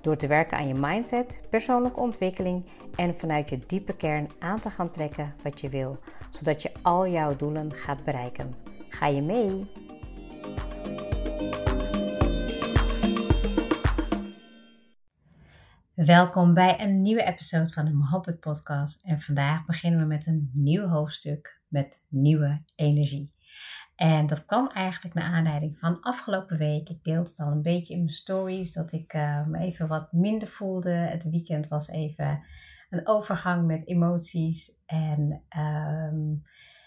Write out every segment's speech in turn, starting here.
Door te werken aan je mindset, persoonlijke ontwikkeling en vanuit je diepe kern aan te gaan trekken wat je wil, zodat je al jouw doelen gaat bereiken. Ga je mee? Welkom bij een nieuwe episode van de Mohabbat Podcast. En vandaag beginnen we met een nieuw hoofdstuk met nieuwe energie. En dat kwam eigenlijk naar aanleiding van afgelopen week. Ik deelde het al een beetje in mijn stories dat ik uh, me even wat minder voelde. Het weekend was even een overgang met emoties. En um,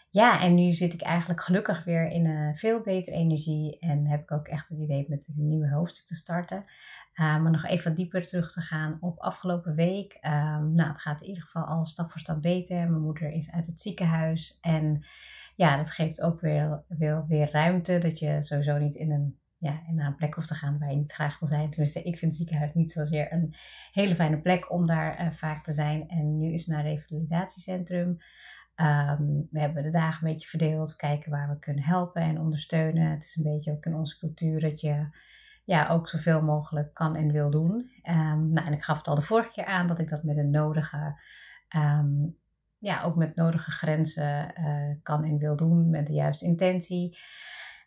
ja, en nu zit ik eigenlijk gelukkig weer in een veel betere energie. En heb ik ook echt het idee met een nieuwe hoofdstuk te starten. Uh, maar nog even dieper terug te gaan op afgelopen week. Um, nou, het gaat in ieder geval al stap voor stap beter. Mijn moeder is uit het ziekenhuis. En ja, dat geeft ook weer, weer, weer ruimte. Dat je sowieso niet in een, ja, naar een plek hoeft te gaan waar je niet graag wil zijn. Tenminste, ik vind het ziekenhuis niet zozeer een hele fijne plek om daar uh, vaak te zijn. En nu is het naar revalidatiecentrum. Um, we hebben de dagen een beetje verdeeld, kijken waar we kunnen helpen en ondersteunen. Het is een beetje ook in onze cultuur dat je ja, ook zoveel mogelijk kan en wil doen. Um, nou, en ik gaf het al de vorige keer aan dat ik dat met een nodige um, ja, ook met nodige grenzen uh, kan en wil doen met de juiste intentie.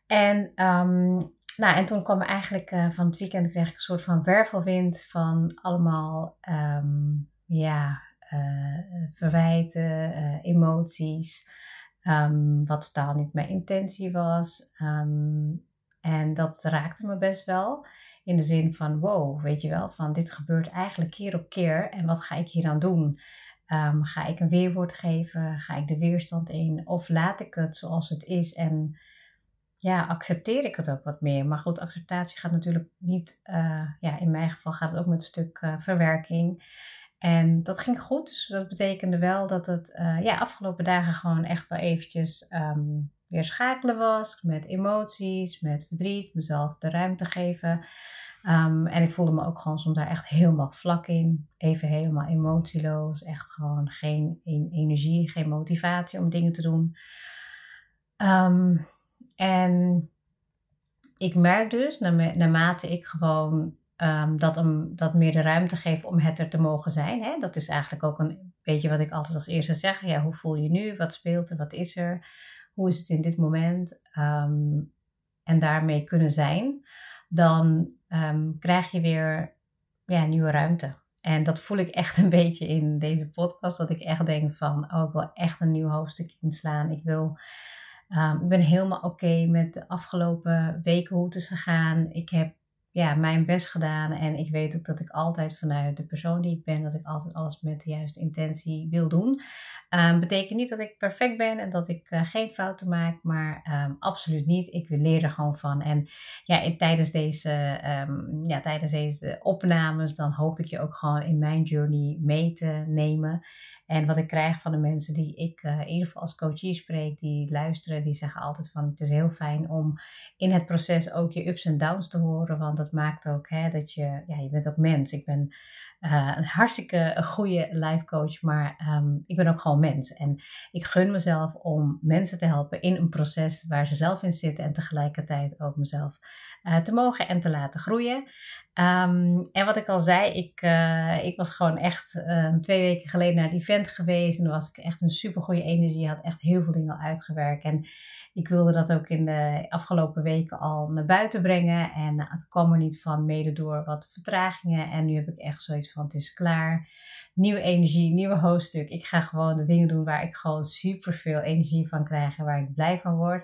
En, um, nou, en toen kwam eigenlijk uh, van het weekend kreeg ik een soort van wervelwind van allemaal um, ja, uh, verwijten, emoties. Um, wat totaal niet mijn intentie was. en dat raakte me best wel. In de zin van, wow, weet je wel, van dit gebeurt eigenlijk keer op keer. En wat ga ik hier aan doen? Um, ga ik een weerwoord geven? Ga ik de weerstand in? Of laat ik het zoals het is en ja, accepteer ik het ook wat meer? Maar goed, acceptatie gaat natuurlijk niet, uh, ja, in mijn geval gaat het ook met een stuk uh, verwerking. En dat ging goed, dus dat betekende wel dat het uh, ja, afgelopen dagen gewoon echt wel eventjes um, weer schakelen was met emoties, met verdriet, mezelf de ruimte geven. Um, en ik voelde me ook gewoon soms daar echt helemaal vlak in. Even helemaal emotieloos. Echt gewoon geen energie, geen motivatie om dingen te doen. Um, en ik merk dus, naarmate ik gewoon um, dat, hem, dat meer de ruimte geef om het er te mogen zijn. Hè? Dat is eigenlijk ook een beetje wat ik altijd als eerste zeg. Ja, hoe voel je nu? Wat speelt er? Wat is er? Hoe is het in dit moment? en daarmee kunnen zijn. Dan um, krijg je weer ja, nieuwe ruimte. En dat voel ik echt een beetje in deze podcast. Dat ik echt denk van, oh, ik wil echt een nieuw hoofdstuk inslaan. Ik wil, um, ik ben helemaal oké met de afgelopen weken hoe het is gegaan. Ik heb ja, mijn best gedaan. En ik weet ook dat ik altijd vanuit de persoon die ik ben, dat ik altijd alles met de juiste intentie wil doen. Um, betekent niet dat ik perfect ben en dat ik uh, geen fouten maak, maar um, absoluut niet. Ik wil leren gewoon van. En ja, in, tijdens, deze, um, ja, tijdens deze opnames, dan hoop ik je ook gewoon in mijn journey mee te nemen. En wat ik krijg van de mensen die ik uh, in ieder geval als coachie spreek, die luisteren, die zeggen altijd van het is heel fijn om in het proces ook je ups en downs te horen. Want dat maakt ook hè, dat je, ja, je bent ook mens. Ik ben uh, een hartstikke goede life coach, maar um, ik ben ook gewoon mens. En ik gun mezelf om mensen te helpen in een proces waar ze zelf in zitten en tegelijkertijd ook mezelf uh, te mogen en te laten groeien. Um, en wat ik al zei, ik, uh, ik was gewoon echt uh, twee weken geleden naar het event geweest. En dan was ik echt een super goede energie. Had echt heel veel dingen al uitgewerkt. En ik wilde dat ook in de afgelopen weken al naar buiten brengen. En het kwam er niet van, mede door wat vertragingen. En nu heb ik echt zoiets van: het is klaar. Nieuwe energie, nieuwe hoofdstuk. Ik ga gewoon de dingen doen waar ik gewoon super veel energie van krijg en waar ik blij van word.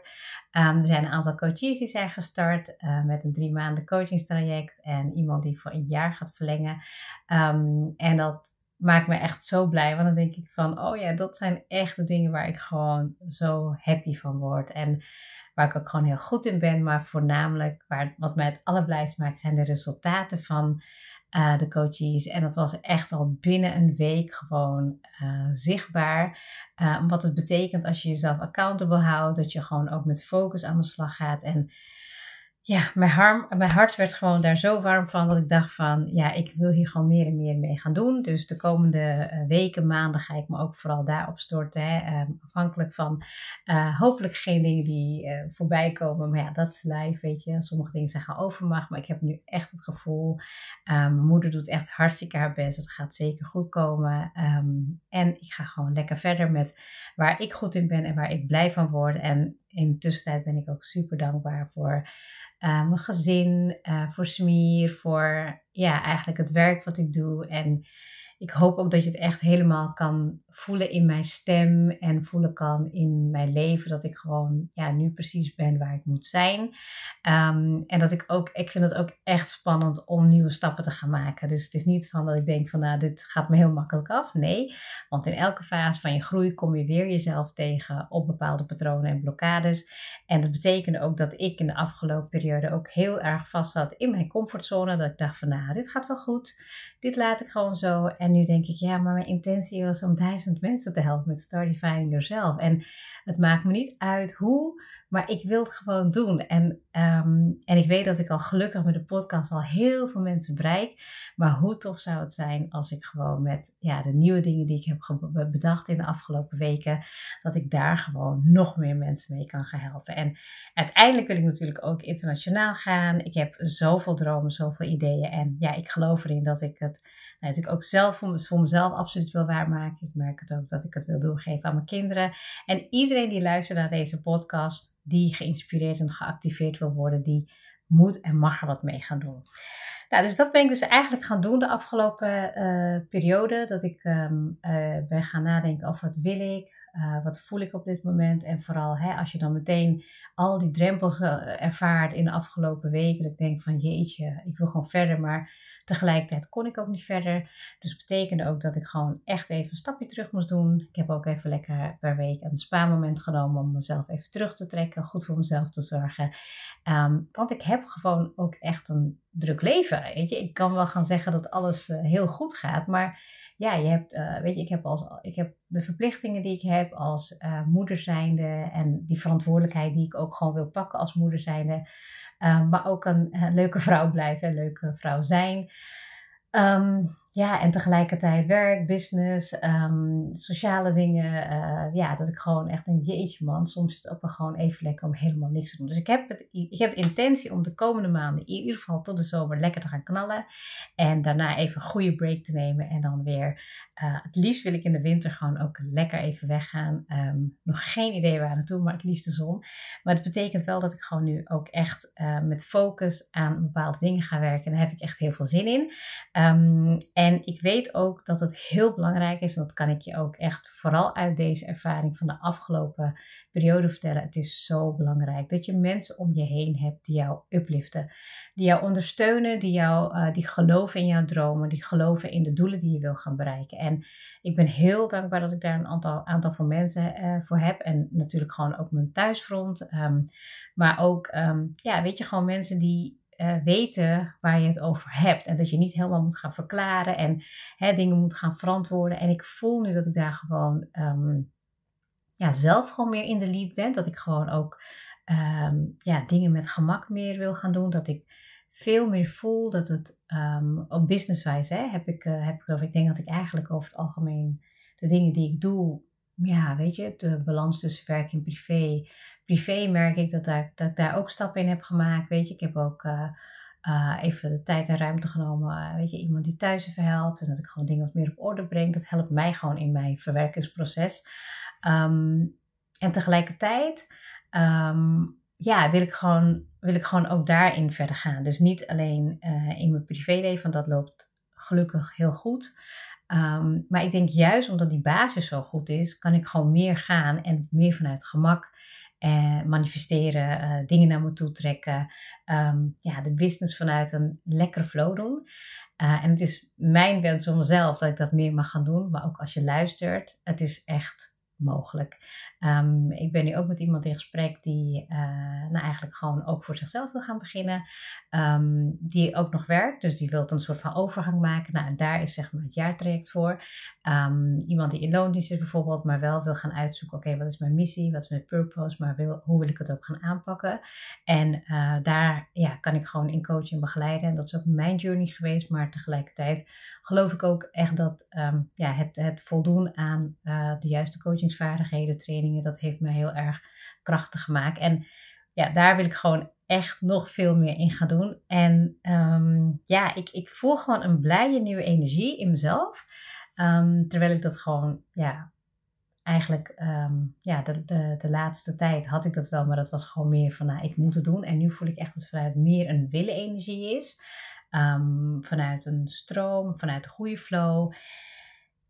Um, er zijn een aantal coaches die zijn gestart uh, met een drie maanden coachingstraject. En iemand die voor een jaar gaat verlengen. Um, en dat maakt me echt zo blij. Want dan denk ik van, oh ja, dat zijn echt de dingen waar ik gewoon zo happy van word. En waar ik ook gewoon heel goed in ben. Maar voornamelijk, waar, wat mij het allerblijst maakt, zijn de resultaten van uh, de coaches. En dat was echt al binnen een week gewoon uh, zichtbaar. Uh, wat het betekent als je jezelf accountable houdt. Dat je gewoon ook met focus aan de slag gaat. En ja, mijn, mijn hart werd gewoon daar zo warm van dat ik dacht van, ja, ik wil hier gewoon meer en meer mee gaan doen. Dus de komende uh, weken, maanden ga ik me ook vooral daarop storten. Hè. Um, afhankelijk van uh, hopelijk geen dingen die uh, voorbij komen. Maar ja, dat is live, weet je. Sommige dingen zijn gaan overmacht, maar ik heb nu echt het gevoel, mijn moeder doet echt hartstikke haar best. Het gaat zeker goed komen. Um, en ik ga gewoon lekker verder met waar ik goed in ben en waar ik blij van word. En in de tussentijd ben ik ook super dankbaar voor uh, mijn gezin, uh, voor Smier, voor ja, eigenlijk het werk wat ik doe. En ik hoop ook dat je het echt helemaal kan voelen in mijn stem en voelen kan in mijn leven dat ik gewoon ja, nu precies ben waar ik moet zijn. Um, en dat ik ook, ik vind het ook echt spannend om nieuwe stappen te gaan maken. Dus het is niet van dat ik denk van nou, dit gaat me heel makkelijk af. Nee, want in elke fase van je groei kom je weer jezelf tegen op bepaalde patronen en blokkades. En dat betekende ook dat ik in de afgelopen periode ook heel erg vast zat in mijn comfortzone. Dat ik dacht van nou, dit gaat wel goed. Dit laat ik gewoon zo. En nu denk ik, ja, maar mijn intentie was om duizend mensen te helpen met Start Defining Yourself. En het maakt me niet uit hoe, maar ik wil het gewoon doen. En, um, en ik weet dat ik al gelukkig met de podcast al heel veel mensen bereik. Maar hoe tof zou het zijn als ik gewoon met ja, de nieuwe dingen die ik heb bedacht in de afgelopen weken, dat ik daar gewoon nog meer mensen mee kan gaan helpen. En uiteindelijk wil ik natuurlijk ook internationaal gaan. Ik heb zoveel dromen, zoveel ideeën. En ja, ik geloof erin dat ik het natuurlijk ook zelf voor, mezelf absoluut wil waarmaken. Ik merk het ook dat ik het wil doorgeven aan mijn kinderen. En iedereen die luistert naar deze podcast, die geïnspireerd en geactiveerd wil worden, die moet en mag er wat mee gaan doen. Nou, dus dat ben ik dus eigenlijk gaan doen de afgelopen uh, periode. Dat ik um, uh, ben gaan nadenken over wat wil ik, uh, wat voel ik op dit moment? En vooral hè, als je dan meteen al die drempels uh, ervaart in de afgelopen weken. Dat ik denk van jeetje, ik wil gewoon verder. Maar tegelijkertijd kon ik ook niet verder. Dus betekende ook dat ik gewoon echt even een stapje terug moest doen. Ik heb ook even lekker per week een spaarmoment genomen om mezelf even terug te trekken. Goed voor mezelf te zorgen. Um, want ik heb gewoon ook echt een druk leven. Weet je? Ik kan wel gaan zeggen dat alles uh, heel goed gaat. Maar ja, je hebt, uh, weet je, ik heb, als, ik heb de verplichtingen die ik heb als uh, moeder zijnde en die verantwoordelijkheid die ik ook gewoon wil pakken als moeder zijnde, uh, maar ook een, leuke vrouw blijven, leuke vrouw zijn. Um, ja, en tegelijkertijd werk, business, um, sociale dingen. Uh, ja, dat ik gewoon echt een jeetje man. Soms is het ook wel gewoon even lekker om helemaal niks te doen. Dus ik heb, het, ik heb intentie om de komende maanden in ieder geval tot de zomer lekker te gaan knallen. En daarna even een goede break te nemen. En dan weer, uh, het liefst wil ik in de winter gewoon ook lekker even weggaan. Um, nog geen idee waar naartoe, maar het liefst de zon. Maar het betekent wel dat ik gewoon nu ook echt uh, met focus aan bepaalde dingen ga werken. En daar heb ik echt heel veel zin in. Um, en ik weet ook dat het heel belangrijk is, en dat kan ik je ook echt vooral uit deze ervaring van de afgelopen periode vertellen. Het is zo belangrijk dat je mensen om je heen hebt die jou upliften, die jou ondersteunen, die, jou, uh, die geloven in jouw dromen, die geloven in de doelen die je wil gaan bereiken. En ik ben heel dankbaar dat ik daar een aantal, aantal van mensen uh, voor heb. En natuurlijk gewoon ook mijn thuisfront. Um, maar ook, um, ja, weet je, gewoon mensen die uh, weten waar je het over hebt. En dat je niet helemaal moet gaan verklaren en hè, dingen moet gaan verantwoorden. En ik voel nu dat ik daar gewoon um, ja, zelf gewoon meer in de lead ben. Dat ik gewoon ook um, ja, dingen met gemak meer wil gaan doen. Dat ik veel meer voel dat het um, op businesswijze heb ik, uh, heb ik, ik denk dat ik eigenlijk over het algemeen de dingen die ik doe ja, weet je, de balans tussen werk en privé. Privé merk ik dat, daar, dat ik daar ook stappen in heb gemaakt. Weet je, ik heb ook uh, uh, even de tijd en ruimte genomen. Uh, weet je, iemand die thuis even helpt. En dat ik gewoon dingen wat meer op orde breng. Dat helpt mij gewoon in mijn verwerkingsproces. Um, en tegelijkertijd, um, ja, wil ik, gewoon, wil ik gewoon ook daarin verder gaan. Dus niet alleen in mijn privéleven, want dat loopt gelukkig heel goed. Um, maar ik denk juist omdat die basis zo goed is, kan ik gewoon meer gaan en meer vanuit gemak eh, manifesteren, uh, dingen naar me toe trekken. Um, ja, de business vanuit een lekkere flow doen. Uh, en het is mijn wens voor mezelf dat ik dat meer mag gaan doen. Maar ook als je luistert, het is echt mogelijk. Ehm, ik ben nu ook met iemand in gesprek die uh, nou eigenlijk gewoon ook voor zichzelf wil gaan beginnen. Ehm, die ook nog werkt, dus die wil een soort van overgang maken. Nou, en daar is zeg maar het jaartraject voor. Um, iemand die in loondienst is bijvoorbeeld, maar wel wil gaan uitzoeken, oké, wat is mijn missie, wat is mijn purpose, maar wil, hoe wil ik het ook gaan aanpakken. En uh, daar ja, kan ik gewoon in coachen en begeleiden. En dat is ook mijn journey geweest, maar tegelijkertijd geloof ik ook echt dat ja, het, het voldoen aan uh, de juiste coachingsvaardigheden, trainingen, dat heeft me heel erg krachtig gemaakt. En ja, daar wil ik gewoon echt nog veel meer in gaan doen. En um, ja, ik, ik voel gewoon een blije nieuwe energie in mezelf. Um, terwijl ik dat gewoon, ja, eigenlijk, um, ja, de, de, de laatste tijd had ik dat wel, maar dat was gewoon meer van, nou, ik moet het doen. En nu voel ik echt dat het vanuit meer een willen energie is. vanuit een stroom, vanuit een goede flow.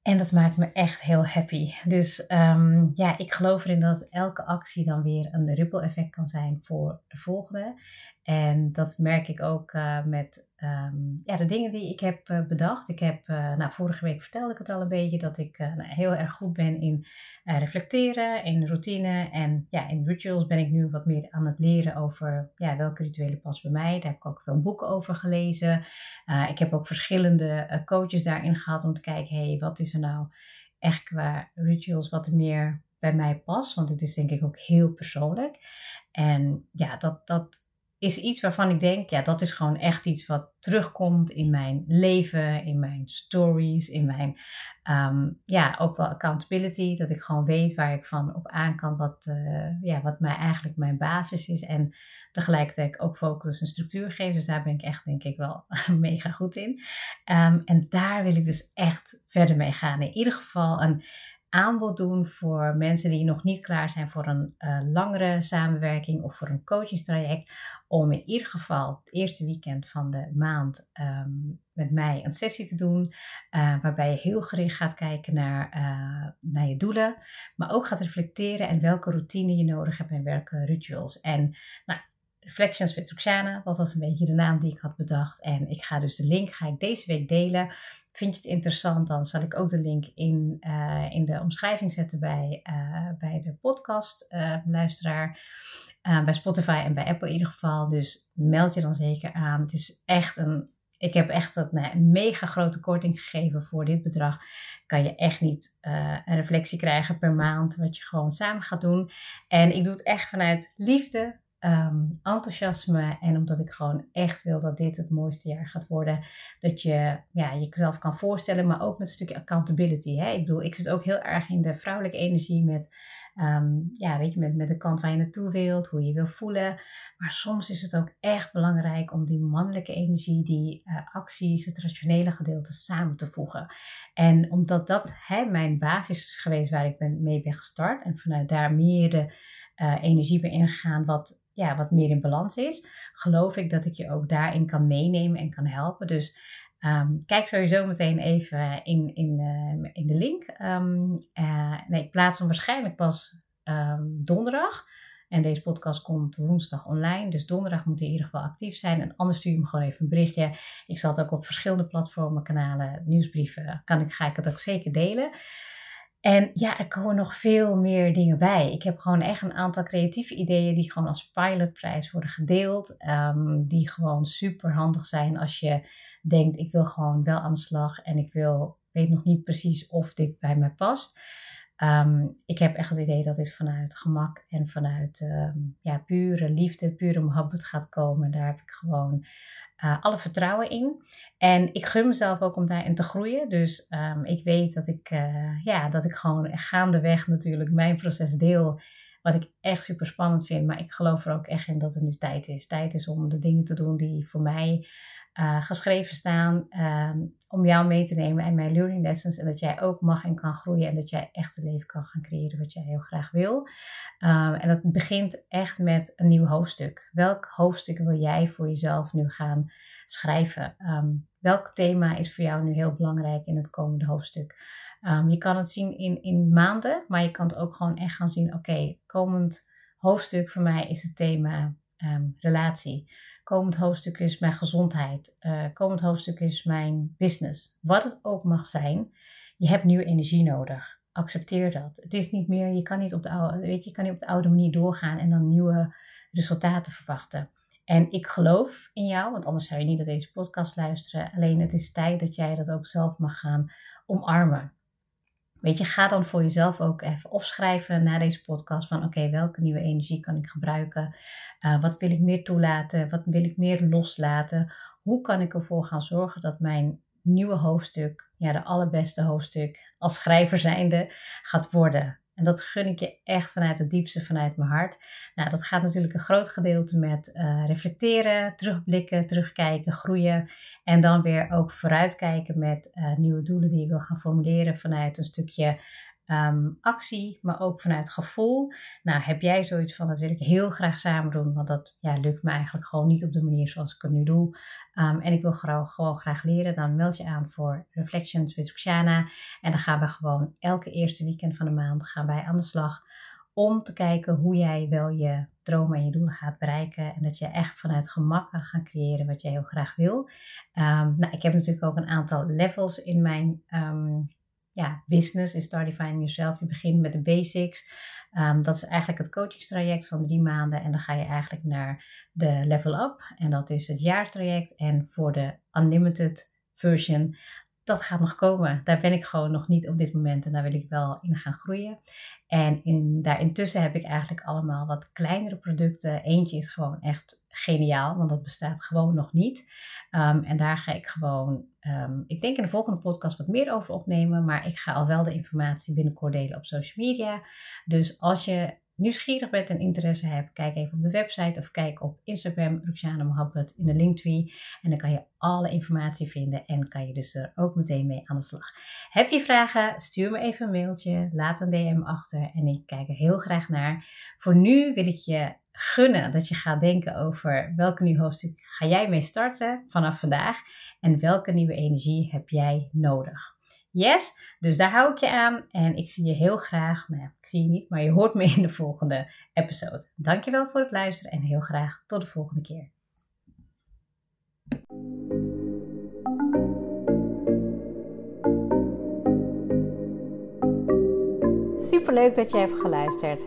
En dat maakt me echt heel happy. Dus um, ja, ik geloof erin dat elke actie dan weer een ripple effect kan zijn voor de volgende. En dat merk ik ook uh, met um, ja, de dingen die ik heb uh, bedacht. Ik heb, uh, nou, vorige week vertelde ik het al een beetje, dat ik nou, heel erg goed ben in reflecteren, in routine. En ja, in rituals ben ik nu wat meer aan het leren over ja, welke rituelen passen bij mij. Daar heb ik ook veel boeken over gelezen. ik heb ook verschillende coaches daarin gehad om te kijken, hey, wat is er nou echt qua rituals wat er meer bij mij past? Want het is denk ik ook heel persoonlijk. En ja, dat, dat is iets waarvan ik denk, ja, dat is gewoon echt iets wat terugkomt in mijn leven, in mijn stories, in mijn, um, ja, ook wel accountability. Dat ik gewoon weet waar ik van op aan kan, wat, uh, ja, wat mij eigenlijk mijn basis is. En tegelijkertijd ook focus en structuur geven. Dus daar ben ik echt, denk ik, wel mega goed in. Um, en daar wil ik dus echt verder mee gaan. In ieder geval een aanbod doen voor mensen die nog niet klaar zijn voor een uh, langere samenwerking of voor een coachingstraject. Om in ieder geval het eerste weekend van de maand um, met mij een sessie te doen. Uh, waarbij je heel gericht gaat kijken naar, uh, naar je doelen. Maar ook gaat reflecteren en welke routine je nodig hebt en welke rituals. En nou, Reflections with Roxana, dat was een beetje de naam die ik had bedacht. En ik ga dus de link ga ik deze week delen. Vind je het interessant, dan zal ik ook de link in, uh, in de omschrijving zetten bij, uh, bij de podcast uh, luisteraar. bij Spotify en bij Apple in ieder geval. Dus meld je dan zeker aan. Het is echt een ik heb echt nou, een mega grote korting gegeven voor dit bedrag. Kan je echt niet een reflectie krijgen per maand, wat je gewoon samen gaat doen. En ik doe het echt vanuit liefde, um, enthousiasme en omdat ik gewoon echt wil dat dit het mooiste jaar gaat worden. Dat je ja, jezelf kan voorstellen, maar ook met een stukje accountability. Hè? Ik bedoel, ik zit ook heel erg in de vrouwelijke energie met, um, ja, weet je, met, met de kant waar je naartoe wilt, hoe je wil voelen. Maar soms is het ook echt belangrijk om die mannelijke energie, die uh, acties, het rationele gedeelte samen te voegen. En omdat dat hè, mijn basis is geweest waar ik ben, mee ben gestart en vanuit daar meer de uh, energie ben ingegaan, wat ja, wat meer in balans is, geloof ik dat ik je ook daarin kan meenemen en kan helpen. Dus um, kijk sowieso meteen even in, in, uh, in de link. Um, uh, nee, ik plaats hem waarschijnlijk pas um, donderdag. En deze podcast komt woensdag online. Dus donderdag moet hij in ieder geval actief zijn. En anders stuur je me gewoon even een berichtje. Ik zal het ook op verschillende platformen, kanalen, nieuwsbrieven. Kan ik, ga ik het ook zeker delen. En ja, er komen nog veel meer dingen bij. Ik heb gewoon echt een aantal creatieve ideeën die gewoon als pilotprijs worden gedeeld. Um, die gewoon super handig zijn als je denkt, ik wil gewoon wel aan de slag en ik wil, weet nog niet precies of dit bij mij past. Um, ik heb echt het idee dat dit vanuit gemak en vanuit um, ja, pure liefde, pure mohabbat gaat komen. Daar heb ik gewoon uh, alle vertrouwen in. En ik gun mezelf ook om daarin te groeien. Dus um, ik weet dat ik, uh, ja, dat ik gewoon gaandeweg natuurlijk mijn proces deel. Wat ik echt super spannend vind. Maar ik geloof er ook echt in dat het nu tijd is. Tijd is om de dingen te doen die voor mij uh, geschreven staan um, om jou mee te nemen en mijn learning lessons. En dat jij ook mag en kan groeien en dat jij echt het leven kan gaan creëren wat jij heel graag wil. Um, en dat begint echt met een nieuw hoofdstuk. Welk hoofdstuk wil jij voor jezelf nu gaan schrijven? Um, welk thema is voor jou nu heel belangrijk in het komende hoofdstuk? je kan het zien in, in maanden, maar je kan het ook gewoon echt gaan zien. Oké, komend hoofdstuk voor mij is het thema relatie. Komend hoofdstuk is mijn gezondheid. Uh, komend hoofdstuk is mijn business. Wat het ook mag zijn, je hebt nieuwe energie nodig. accepteer dat. Het is niet meer, je kan niet op de oude, weet je, je kan niet op de oude manier doorgaan en dan nieuwe resultaten verwachten. En ik geloof in jou, want anders zou je niet naar deze podcast luisteren. Alleen het is tijd dat jij dat ook zelf mag gaan omarmen. Weet je, ga dan voor jezelf ook even opschrijven na deze podcast van oké, welke nieuwe energie kan ik gebruiken? Uh, wat wil ik meer toelaten? Wat wil ik meer loslaten? Hoe kan ik ervoor gaan zorgen dat mijn nieuwe hoofdstuk, ja, de allerbeste hoofdstuk als schrijver zijnde, gaat worden? En dat gun ik je echt vanuit het diepste, vanuit mijn hart. Nou, dat gaat natuurlijk een groot gedeelte met uh, reflecteren, terugblikken, terugkijken, groeien. En dan weer ook vooruitkijken met uh, nieuwe doelen die je wil gaan formuleren vanuit een stukje um, actie, maar ook vanuit gevoel. Nou, heb jij zoiets van, dat wil ik heel graag samen doen, want dat ja, lukt me eigenlijk gewoon niet op de manier zoals ik het nu doe. Um, en ik wil gewoon, gewoon graag leren, dan meld je aan voor Reflections with Roxana. En dan gaan we gewoon elke eerste weekend van de maand gaan wij aan de slag om te kijken hoe jij wel je dromen en je doelen gaat bereiken. En dat je echt vanuit gemak kan gaan creëren wat je heel graag wil. Um, nou, ik heb natuurlijk ook een aantal levels in mijn ja, business is Start Defining Yourself. Je begint met de basics. Um, dat is eigenlijk het coachingstraject van drie maanden. En dan ga je eigenlijk naar de level up. En dat is het jaartraject. En voor de unlimited version, dat gaat nog komen. Daar ben ik gewoon nog niet op dit moment. En daar wil ik wel in gaan groeien. En in, daar intussen heb ik eigenlijk allemaal wat kleinere producten. Eentje is gewoon echt geniaal, want dat bestaat gewoon nog niet. Um, en daar ga ik gewoon, um, ik denk in de volgende podcast wat meer over opnemen. Maar ik ga al wel de informatie binnenkort delen op social media. Dus als je nieuwsgierig bent en interesse hebt, kijk even op de website of kijk op Instagram, Ruxana Mohammed in de linktree. En dan kan je alle informatie vinden en kan je dus er ook meteen mee aan de slag. Heb je vragen? Stuur me even een mailtje, laat een DM achter en ik kijk er heel graag naar. Voor nu wil ik je gunnen dat je gaat denken over welke nieuw hoofdstuk ga jij mee starten vanaf vandaag en welke nieuwe energie heb jij nodig. Yes, dus daar hou ik je aan en ik zie je heel graag, nou ik zie je niet, maar je hoort me in de volgende episode. Dankjewel voor het luisteren en heel graag tot de volgende keer. Super leuk dat je hebt geluisterd.